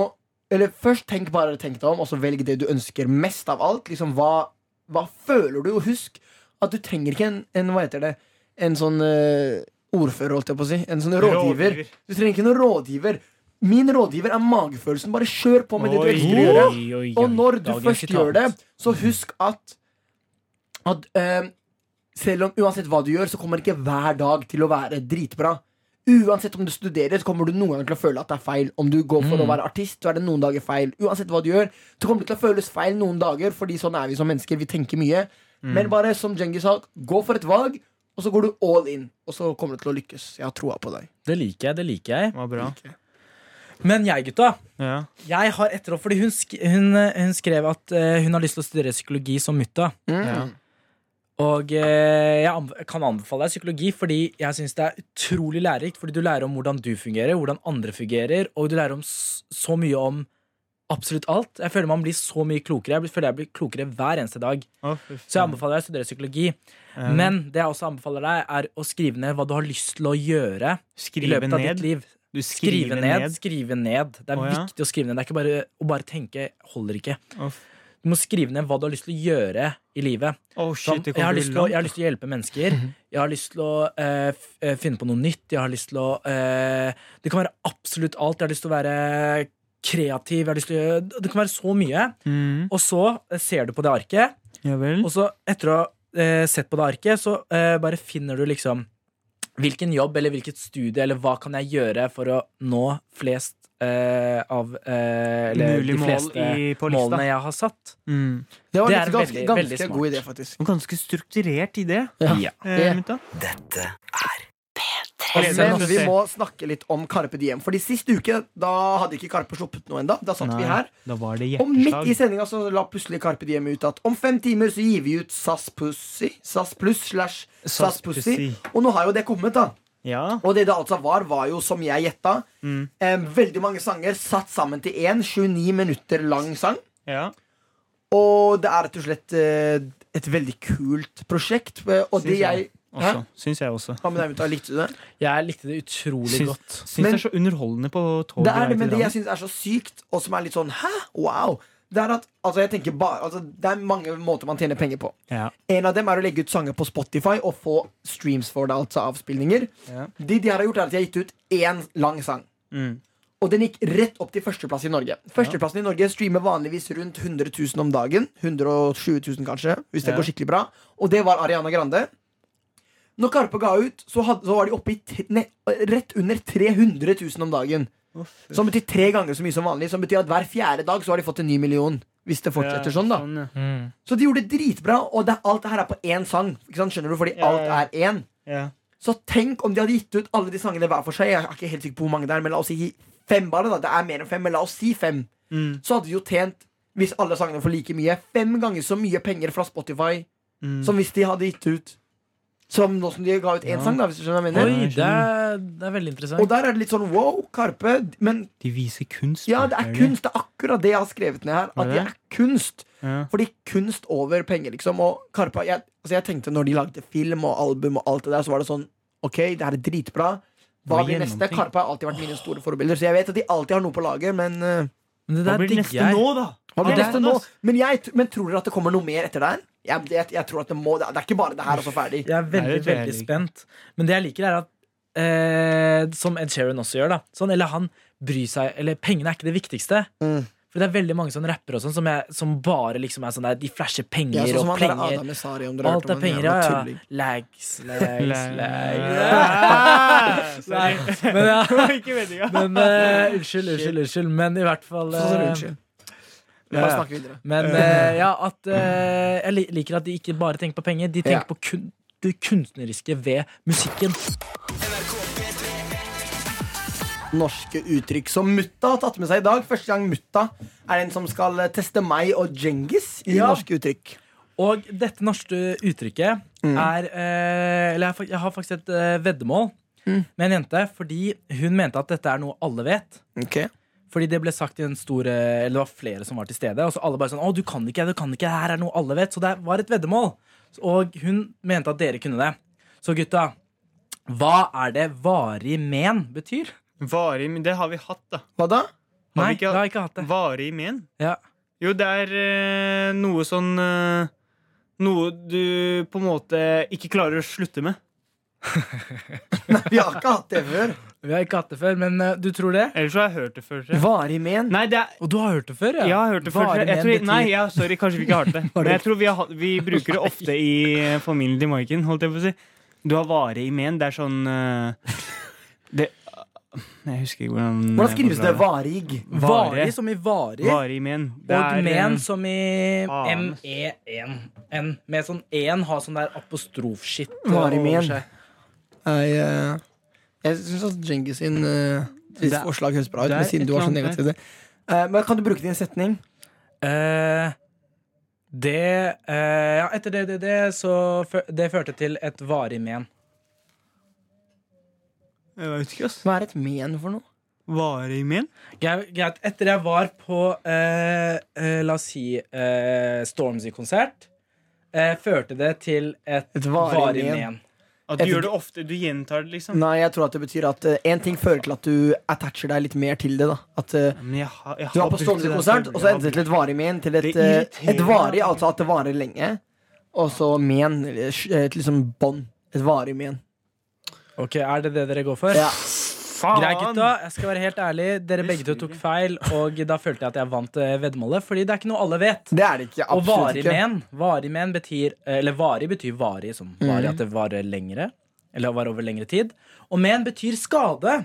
Eller først tenk bare tenk deg om, og så velg det du ønsker mest av alt. Liksom, hva, hva føler du? Og husk at du trenger ikke en, en hva heter det, en sånn uh, ordfører, holdt jeg på å si. En sånn rådgiver. Du trenger ikke noen rådgiver. Min rådgiver er magefølelsen. Bare kjør på med det du elsker å gjøre. Og når du først sitat. gjør det, så husk at, at uh, selv om uansett hva du gjør, så kommer ikke hver dag til å være dritbra. Uansett om du studerer, så kommer du noen ganger til å føle at det er feil. Om du går for Mm. å være artist, så er det noen dager feil. Uansett hva du gjør, så kommer det til å føles feil noen dager, fordi sånn er vi som mennesker. Vi tenker mye. Mm. Men bare som Djengis sa, gå for et valg, og så går du all in. Og så kommer du til å lykkes. Jeg har troa på deg. Det liker jeg. det liker jeg Det var bra. Men jeg, gutta. Ja. Jeg har etterhånd, Fordi hun, sk hun, eh, hun skrev at uh, hun har lyst til å studere psykologi som mutta. Mm. Ja. Og eh, jeg kan anbefale deg psykologi fordi jeg syns det er utrolig lærerikt. Fordi du lærer om hvordan du fungerer, hvordan andre fungerer, og du lærer om så mye om absolutt alt. Jeg føler man blir så mye klokere. Jeg føler jeg blir klokere hver eneste dag. Oh, Så jeg anbefaler deg å studere psykologi. Um. Men det jeg også anbefaler deg, er å skrive ned hva du har lyst til å gjøre i Skrive løpet av ned. ditt liv. Du Skrive ned, skrive ned. Det er oh, ja. viktig å skrive ned. Det er ikke bare å bare tenke holder ikke. Uff. Du må skrive ned hva du har lyst til å gjøre i livet. Oh, Sånn, shit, det jeg, har å, jeg har lyst til å hjelpe mennesker. Jeg har lyst til å eh, eh, finne på noe nytt. Jeg har lyst til å eh, Det kan være absolutt alt. Jeg har lyst til å være kreativ. Jeg har lyst til å gjøre, det kan være så mye. mm. Og så eh, ser du på det arket, Ja vel. og så etter å ha eh, sett på det arket, så eh, bare finner du liksom Hvilken jobb eller hvilket studie eller hva kan jeg gjøre for å nå flest eh, av uh, Eller Mulig de mål fleste i, målene jeg har satt. Mm. Det var Det litt er ganske, veldig, ganske veldig smart. god idé, faktisk. Og ganske strukturert idé. Ja. Ja. Eh, Det- Dette er Men vi må snakke litt om Carpe Diem. Fordi sist uke da hadde ikke Karpe sluppet noe ennå. Da satt vi her. Da var det Og midt i sendinga så la plutselig Carpe Diem ut at om fem timer så gir vi ut SAS Pussy. SAS Pluss slash SAS Pussy. Pussy. Og nå har jo det kommet, da. Ja. Og det det altså var, var jo, som jeg gjetta, Mm. eh, veldig mange sanger satt sammen til én 29 minutter lang sang. ja. Og det er rett og slett eh, et veldig kult prosjekt. eh, Og det jeg. jeg Også. Syns jeg også. Hva med deg, Likte du det? Jeg likte det utrolig Syns- godt. Syns Men- det er så underholdende på toget. Det er det, men det jeg syns er så sykt, og som er litt sånn hæ? Wow. Det er at altså bare, altså det er mange måter man tjener penger på. ja. En av dem er å legge ut sanger på Spotify og få streams for det, altså avspillinger. Ja. Det de har gjort, er at de har gitt ut én lang sang. Mm. Og den gikk rett opp til førsteplass i Norge. Førsteplassen i Norge streamer vanligvis rundt 100 000 om dagen. 120 000 kanskje, hvis det Ja. går skikkelig bra. Og det var Ariana Grande. Når Karpe ga ut, så, hadde, så var de oppe i tre, rett under 300 000 om dagen. Som betyr tre ganger så mye som vanlig. Som betyr at hver fjerde dag så har de fått en ny million. Hvis det fortsetter sånn, da. ja. Så de gjorde det dritbra, og det, alt det her er på én sang. Ikke sant? Skjønner du? Fordi Ja, alt er én. Ja. Så tenk om de hadde gitt ut alle de sangene hver for seg. Jeg er ikke helt sikker på hvor mange det er, men la oss si fem bare. da Det er mer enn fem, men la oss si fem. Mm. Så hadde de jo tjent, hvis alle sangene får like mye, fem ganger så mye penger fra Spotify Mm. som hvis de hadde gitt ut Som nå som de ga ut én Ja. sang, da, hvis du skjønner hva jeg mener. Oi, det er, det er veldig interessant. Og der er det litt sånn wow, Karpe. Men De viser kunst. ja, det er kunst. Det er akkurat det jeg har skrevet ned her. Er At det? er kunst. Ja. Fordi kunst over penger, liksom. Og Karpe, jeg, altså jeg tenkte når de lagde film og album og alt det der, så var det sånn OK, det her er dritbra. Hva blir neste? Karpe har alltid vært mine store forbilder, så jeg vet at de alltid har noe på lager, men uh, Men det Hva blir neste jeg. nå, da? Hva blir neste nå? Men, jeg, men tror dere at det kommer noe mer etter der? Jeg, jeg, jeg tror at det må Det er ikke bare det her og så ferdig. Jeg er veldig, jeg veldig spent. Men det jeg liker, er at eh, Som Ed Sheeran også gjør, da. Sånn, eller han bryr seg Eller pengene er ikke det viktigste. Mm. For det er veldig mange sånne rappere og sånn som, jeg, som bare liksom er sånn der De flasher penger Ja, sånn og penger. Sari, Alt er penger, ja. ja. Lags, lags, lags. Nei, men ja. Men uh, unnskyld, unnskyld, unnskyld. Men i hvert fall Så, så, eh, unnskyld. Vi ja, bare snakke videre. Men eh, ja, at eh, Jeg liker at de ikke bare tenker på penger. De tenker Ja. på kun, det kunstneriske ved musikken. Norske uttrykk som Mutta har tatt med seg i dag. Første gang Mutta er den som skal eh, teste meg og Djengis i Ja. norske uttrykk. Og dette norske uttrykket Mm. er eh, Eller jeg, har faktisk et eh, veddemål Mm. med en jente fordi hun mente at dette er noe alle vet. Ok Fordi det ble sagt i en stor eh, Eller det var flere som var til stede. Og så alle bare sånn Å, du kan ikke, du kan ikke, det her er noe alle vet. Så det var et veddemål. Og hun mente at dere kunne det. Så gutta, hva er det varig men betyr? Varig, men det har vi hatt, da. Hva da? Har vi Nei, ikke- jeg har ikke hatt det. Varig men? Ja. Jo, det er øh, noe sånn øh, Noe du på en måte ikke klarer å slutte med. <laughs> Nei, vi har ikke hatt det før. Vi har ikke hatt det før, men uh, du tror det? Ellers så har jeg hørt det før. Varig men. Nei, det er Og du har hørt det før, ja? Jeg har hørt det før. Varig Jeg tror, nei, ja, sorry, kanskje vi ikke har hørt det. <laughs> Men jeg tror vi, har, vi bruker det ofte i familien til Maiken. Holdt jeg på å si. Du har varig i men. Det er sånn uh, Det Jeg husker ikke hvordan Hvordan skrives det? Varig? Varig Vare. som i varig. Varig i men. Det Og men eh, som i faen. M-E-N. Med sånn en har sånn der apostrofskitt. Varig over men. seg. Jeg, jeg syns at Djengis sin uh, Det forslag høres bra ut, men siden du var så negativ til det. Eh, men kan du bruke det i en setning? Uh, det eh, Ja, etter det, det, det, så Det førte til et varig men. Jeg veit ikke, ass. Hva er et men for noe? Varig men? Greit. Etter jeg var på eh, eh, La oss si eh, Stormzy-konsert, eh, førte det til et, Et varig varig men. men. At du Jeg gjør det ofte. Du gjentar det, liksom. Nei, jeg tror at det betyr at én ting fører til at du attacher deg litt mer til det. da At uh, jeg har, jeg Du var på Stovner-konsert, og så det til et varig men. Til et, eh, et varig, altså at det varer lenge. Og så men. Et liksom bånd. Et varig men. Ok, Er det det dere går for? Ja. Faen! Greit, gutta. Jeg skal være helt ærlig. Dere begge to tok feil, og da følte jeg at jeg vant eh, veddemålet. Fordi det er ikke noe alle vet. Det er det ikke. Og varig men, varig men betyr Eller varig betyr varig, som varig at det varer lengre. Eller varer over lengre tid. Og men betyr skade.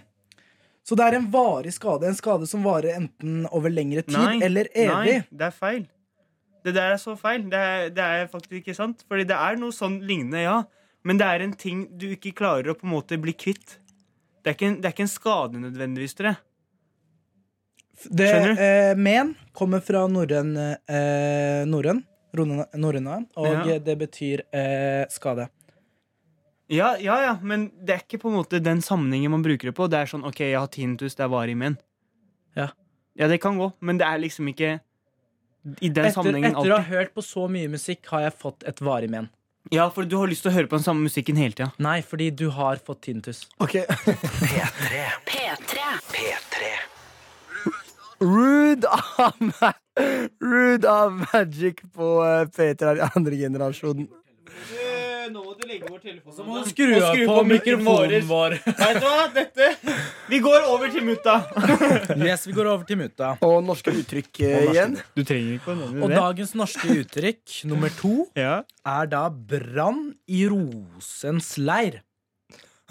Så det er en varig skade. En skade som varer enten over lengre tid Nei, eller evig. Nei, det er feil. Det der er så feil. Det er, det er faktisk ikke sant. Fordi det er noe sånn lignende, ja. Men det er en ting du ikke klarer å på en måte bli kvitt. Det er ikke en, det er ikke en skade nødvendigvis, dere. Det, eh, men kommer fra norrøn eh, norrøn. Og Ja. det betyr eh, skade. Ja, ja, ja, men det er ikke på en måte den sammenhengen man bruker det på. Det er sånn, ok, jeg har tinnitus, det er varig men. Ja. Ja, det kan gå, men det er liksom ikke i den Etter, sammenhengen etter å ha hørt på så mye musikk har jeg fått et varig men. Ja, for du har lyst til å høre på den samme musikken hele tida. Nei, fordi du har fått tinnitus. Ok. <laughs> P3. Rude av, Rude av Magic på eh, P3 er i andre generasjon. Nå må du legge bort telefonen. Så må du skru av på mikrofonen vår. Vet du hva? Dette Vi går over til mutta. Yes, vi går over til mutta. Og norske uttrykk eh, igjen. Du trenger ikke å nevne Og dagens norske uttrykk nummer to Ja. er da 'brann i rosens leir'.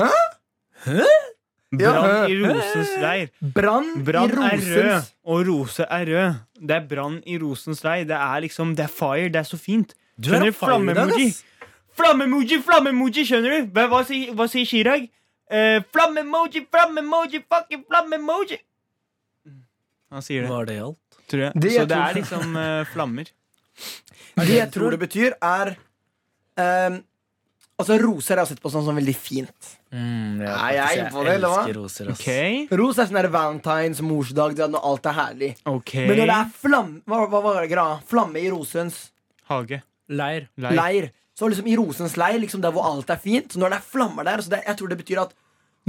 Hæ? Brann i rosens leir. Brann i rosens. er rød, og rose er rød. Det er brann i rosens leir. Det er liksom, det er fire. Det er så fint. Du er en fire Flamme-emoji. Ass. Flamme-emoji, flamme-emoji, skjønner du? Hva, hva, sier, hva sier Chirag? Uh, flammemoji, flammemoji, flamme-emoji, fucking flamme-emoji. Han sier det, Var det alt? tror jeg. Det Så jeg det tror- er liksom uh, flammer. Det jeg tror det betyr, er um, Altså, roser er sett på sånn som veldig fint. Mm, ja, Er jeg faktisk, innpå det, eller hva? roser, ass. OK. Ros er sånn der valentines, morsdag, når alt er herlig. Okay. Men når det er flamme Hva, hva var det greia? Flamme i rosens Hage. Leir. Leir. leir. Så liksom i rosens leir, liksom der hvor alt er fint. Så når det er flammer der, så det, jeg tror det betyr at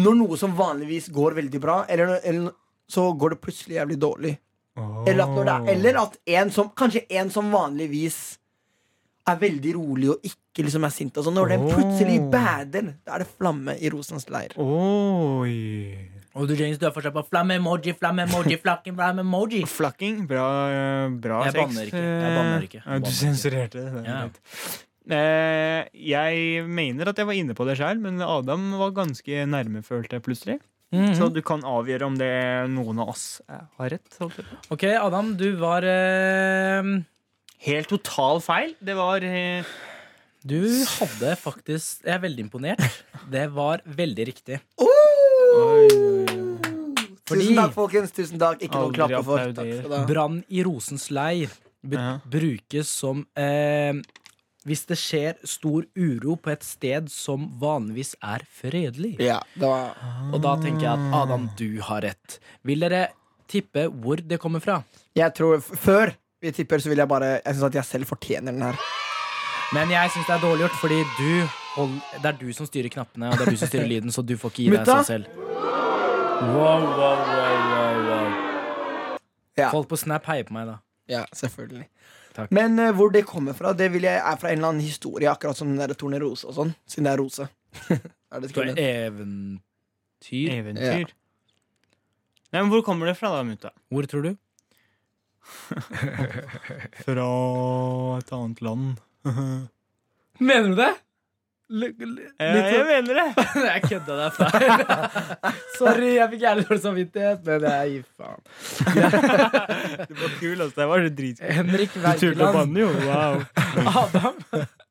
når noe som vanligvis går veldig bra, eller, eller så går det plutselig jævlig dårlig. Eller at, når det er, eller at en som, kanskje en som vanligvis er veldig rolig og ikke liksom er sint, og sånn, når den plutselig Oh. bader, da er det flamme i rosens leir. Oi. Og du James, du er fortsatt på flamme-emoji, flamme-emoji, flakking, flamme-emoji. <laughs> Flakking. Bra, eh, bra Jeg sex. banner ikke. Jeg banner ikke. Eh, Du sensurerte det. det. er Ja. Eh, jeg mener at jeg var inne på det sjøl, men Adam var ganske nærme, følte jeg plutselig. Mhm. Så du kan avgjøre om det er noen av oss eh, har rett. Ok, Adam, du var eh, Helt total feil. Det var eh, Du hadde faktisk Jeg er veldig imponert. Det var veldig riktig. Fordi- Tusen takk, folkens. Tusen takk. Ikke noe å klappe for. Brann i rosens leir brukes som eh, Hvis det skjer stor uro på et sted som vanligvis er fredelig. Ja, det var Og da tenker jeg at Adam, du har rett. Vil dere tippe hvor det kommer fra? Jeg tror Før vi tipper, så vil jeg bare Jeg syns at jeg selv fortjener den her. Men jeg syns det er dårlig gjort, fordi du hold, det er du som styrer knappene, og det er du som styrer lyden, så du får ikke gi deg sånn selv. Wow, wow, wow, wow, wow. Ja. Folk på Snap heier på meg, da. Ja, selvfølgelig. Takk. Men uh, hvor det kommer fra, det vil jeg er fra en eller annen historie, akkurat som den der Tornerose og sånn. Siden det er rose. <laughs> er det Skal eventyr? eventyr. eventyr. Nei, men Hvor kommer det fra, da, mutta? Hvor tror du? <laughs> Fra et annet land. <laughs> Mener du det? Ja, jeg mener det. <laughs> jeg kødda deg feil. <laughs> Sorry, jeg fikk jævlig dårlig samvittighet, men jeg gir faen. <laughs> Det var kul, altså. Det var det dritkult. Henrik Wergeland. Wow. Adam,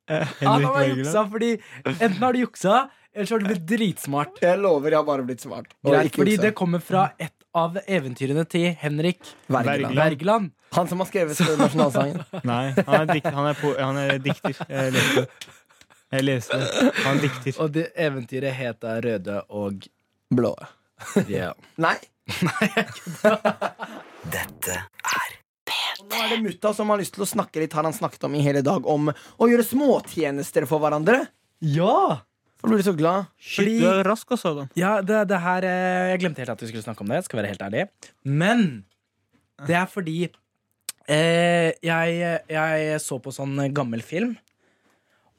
Henrik Adam har juksa fordi enten har du juksa, eller så har du blitt dritsmart. Jeg lover, jeg har bare blitt smart. Greit, fordi juksa. det kommer fra et av eventyrene til Henrik Wergeland. Han som har skrevet eh, nasjonalsangen. Nei, han er, dikt, han, er på, han er dikter. Jeg leste det. Han er dikter. Og det eventyret heter Røde og Blå. <laughs> Yeah. Nei. Dette er Nå er det mutta som har lyst til å snakke litt, har han snakket om i hele dag, om å gjøre småtjenester for hverandre. ja! Blir du så glad? Shit, Fordi- du er rask også, da. Ja, det, det her eh, Jeg glemte helt at vi skulle snakke om det. Skal være helt ærlig Men det er fordi eh, jeg, jeg så på sånn gammel film.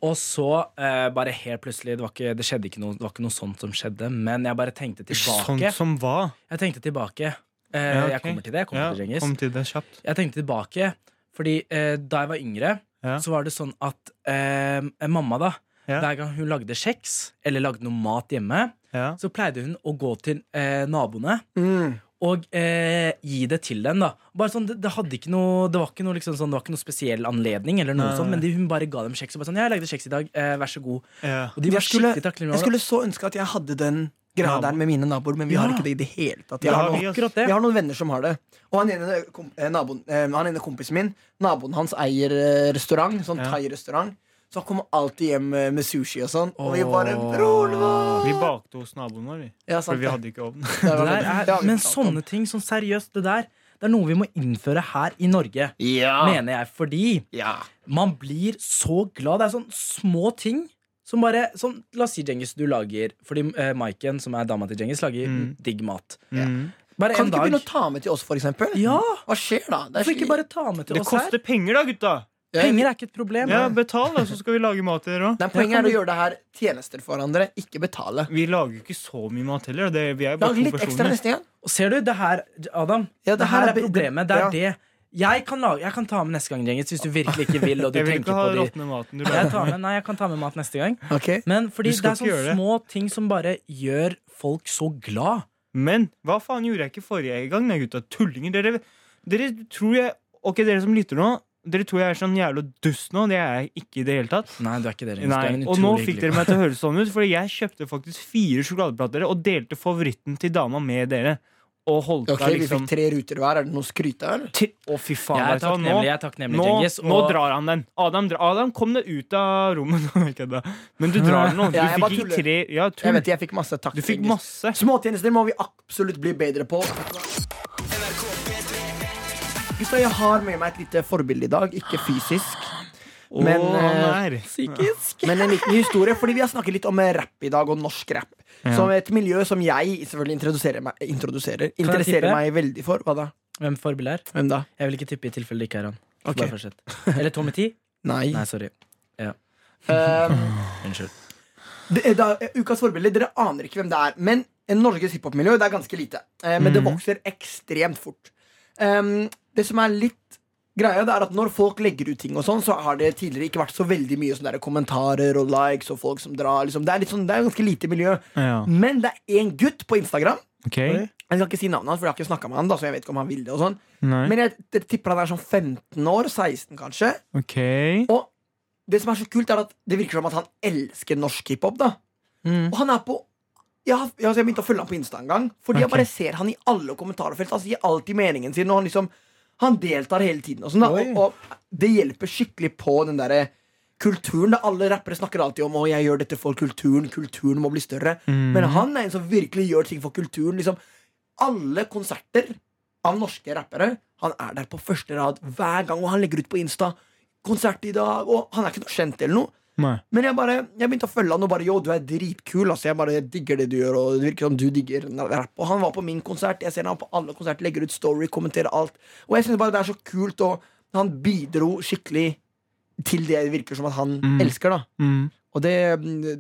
Og så eh, bare helt plutselig det, var ikke, det skjedde ikke noe Det var ikke noe sånt som skjedde, men jeg bare tenkte tilbake. Sånt som hva? Jeg tenkte tilbake. Eh, Ja, okay. Jeg kommer til det. Jeg kommer Ja, til det, Cengiz. kom til det kjapt. Jeg tenkte tilbake, fordi eh, da jeg var yngre, Ja. så var det sånn at eh, mamma, da, hver gang hun lagde kjeks eller lagde noe mat hjemme, så pleide hun å gå til eh, naboene Mm. Og eh, gi det til dem. da Bare sånn, det, det, hadde ikke noe, det var ikke noe, liksom sånn, det var ikke noe spesiell anledning, eller noe Nei. sånt men de, hun bare ga dem kjeks. Og bare sånn, 'Jeg lagde kjeks i dag. Eh, vær så god.' Ja. Og de var Jeg skulle- skikkelig takknemlige. Jeg skulle så ønske at jeg hadde den greia der med mine naboer, men vi Ja. har ikke det i det hele tatt. Jeg Ja, har, vi noen, har- vi har noen venner som har det. Og han ene, eh, naboen, eh, han ene kompisen min, naboen hans eier eh, restaurant, sånn thai-restaurant. Så han kommer alltid hjem med sushi og sånn. Og vi bare Broren vår! Vi bakte hos naboen vår, vi. Ja, For vi hadde ikke ovn. <laughs> Er, men sånne ting, sånn seriøst, det der Det er noe vi må innføre her i Norge, Ja. mener jeg. Fordi ja. man blir så glad. Det er sånn små ting som bare som, La oss si, Djengis, du lager Fordi uh, Maiken, som er dama til Djengis, lager Mm. digg mat. Mm. Bare Kan du ikke dag. begynne å ta med til oss, for eksempel? Ja! Hva skjer da? Det er ikke bare ta med til Det oss her? koster penger, da, gutta! Penger er ikke et problem. Ja, Betal, da, så skal vi lage mat til dere òg. Poenget er å gjøre det her tjenester for hverandre, ikke betale. Vi lager jo ikke så mye mat heller. Det, vi er jo bare Lag to litt ekstra personer. neste gang. Og ser du, det her, Adam, Ja, det, her er be- problemet. Det er ja. det. Jeg kan, lage, jeg kan ta med neste gang, Gjengis hvis du virkelig ikke vil. Og du <laughs> Jeg vil tenker ikke ha på de råtne maten du jeg lager. tar med, Nei, jeg kan ta med mat neste gang. Ok Men fordi Du det skal er ikke gjøre sånne det. små ting som bare gjør folk så glad. Men hva faen gjorde jeg ikke forrige gang, da, gutta? Tullinger. Dere, dere tror jeg Ok, dere som lytter nå, dere tror jeg er sånn jævla dust nå. Det er jeg ikke i det hele tatt. Nei, du er ikke det. Du er en Og nå fikk dere meg til å høres sånn ut, Fordi jeg kjøpte faktisk fire sjokoladeplater og delte favoritten til dama med dere. Og holdt Ok, liksom, Vi liksom fikk tre ruter hver. Er det noe å skryte av? Å, fy faen. Jeg er takknemlig, jeg er takknemlig, nå, Djengis. nå drar han den. Adam, dra- Adam kom deg ut av rommet. <laughs> Men du drar den nå. <laughs> Du Ja, fikk ikke tre Ja, Jeg vet jeg fikk masse takk. Du fikk masse. Småtjenester må vi absolutt bli bedre på. Gutta, jeg har med meg et lite forbilde i dag. Ikke fysisk, Men, eh. Psykisk. men en liten historie. Fordi vi har snakket litt om rap rapp i dag, og norsk rap. Ja. Som et miljø som jeg selvfølgelig introduserer meg, introduserer, interesserer meg veldig for. Hva da? Hvem forbilde er? Hvem da? Jeg vil ikke tippe i tilfelle det ikke er han. Okay. Bare. Eller Tommy T? <laughs> Nei. Nei, sorry. Um, <laughs> Unnskyld. det, er da, eh, ukas forbilde, dere aner ikke hvem det er. Men en Norges hiphop-miljø det er ganske lite. Eh, men det Mhm. vokser ekstremt fort. Um, det som er litt greia, det er at når folk legger ut ting, og sånn så har det tidligere ikke vært så veldig mye sånne der kommentarer og likes og folk som drar. Liksom. Det, er litt sånn, det er ganske lite miljø. Ja. Men det er en gutt på Instagram. Okay. Jeg skal ikke si navnet hans, for jeg har ikke snakka med han. Da, så jeg vet ikke om han vil det og sånn Men jeg, jeg tipper han er sånn 15 år. 16, kanskje. Okay. Og det som er så kult, er at det virker som at han elsker norsk hiphop. da Mm. Og han er på jeg, har, jeg, jeg begynte å følge han på Insta en gang. Fordi jeg bare ser han i alle kommentarfelt. Han sier alltid meningen sin. Og han liksom Han deltar hele tiden. Og, sånn. Og, og det hjelper skikkelig på den derre kulturen. Da. Alle rappere snakker alltid om å jeg gjør dette for kulturen. Kulturen må bli større. Mm. Men han er en som virkelig gjør ting for kulturen. Liksom, alle konserter av norske rappere Han er der på første rad hver gang, og han legger ut på Insta. Konsert i dag, og han er ikke noe kjent eller noe. Nei. Men jeg bare, jeg begynte å følge han og bare Yo, du er dritkul. Altså, jeg bare digger det du gjør, og det virker som du digger rap. Og han var på min konsert. Jeg ser han på alle konserter, legger ut story, kommenterer alt. Og jeg synes bare det er så kult, og han bidro skikkelig til det det virker som at han Mm. elsker. da Mm. Og det,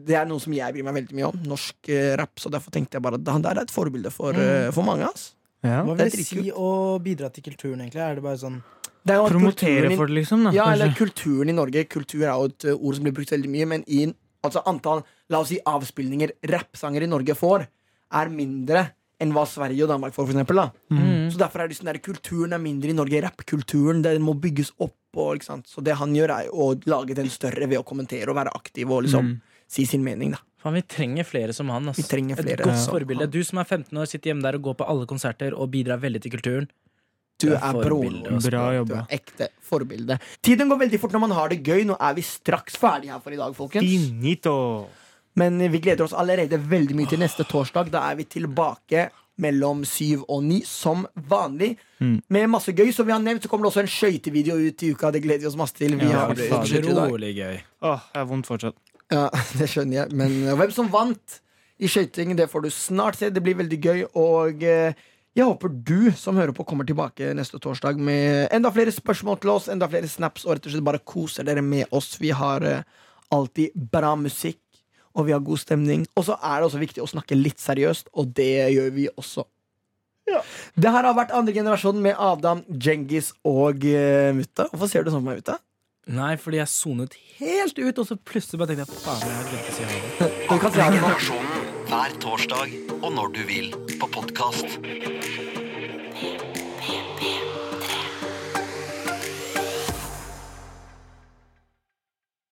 det er noe som jeg bryr meg veldig mye om. Norsk eh, rap. Så derfor tenkte jeg bare at han der er et forbilde for, uh, for mange. ass Ja. Hva vil det si å bidra til kulturen, egentlig? Er det bare sånn Det er jo Promotere for det, liksom. Da, Ja, eller kulturen i Norge. Kultur er jo et uh, ord som blir brukt veldig mye, men i altså antall la oss si, avspillinger rappsanger i Norge får, er mindre enn hva Sverige og Danmark får. For eksempel, da. Mm. Så derfor er det sånn der, kulturen er mindre i Norge. Rappkulturen den må bygges opp. Og, ikke sant? Så det han gjør, er å lage den større ved å kommentere og være aktiv og liksom Mm. si sin mening. da Faen, vi trenger flere som han. Altså. Vi trenger flere Et godt ja. forbilde. Du som er 15 år, sitter hjemme der og går på alle konserter og bidrar veldig til kulturen. Du Du er broren. altså. Er ekte forbilde. Tiden går veldig fort når man har det gøy. Nå er vi straks ferdig her for i dag, folkens. Finito. Men vi gleder oss allerede veldig mye til neste torsdag. Da er vi tilbake mellom syv og ni, som vanlig. Mm. Med masse gøy. Som vi har nevnt, så kommer det også en skøytevideo ut i uka. Det gleder vi oss masse til. Vi Ja, har det er. Utrolig gøy. Åh, jeg har vondt fortsatt. Ja, <laughs> det skjønner jeg. Men hvem som vant i skøyting, det får du snart se. Det blir veldig gøy. Og eh, jeg håper du som hører på, kommer tilbake neste torsdag med enda flere spørsmål til oss, enda flere snaps, og rett og slett bare koser dere med oss. Vi har eh, alltid bra musikk, og vi har god stemning. Og så er det også viktig å snakke litt seriøst, og det gjør vi også. Det her har vært andre generasjon med Adam, Djengis og uh, Mutta. Hvorfor ser du sånn på meg, Mutta? Nei, fordi jeg sonet helt ut, og så plutselig bare tenkte jeg faen, jeg har glemt å si ha det. Hver torsdag og når du vil på podkast.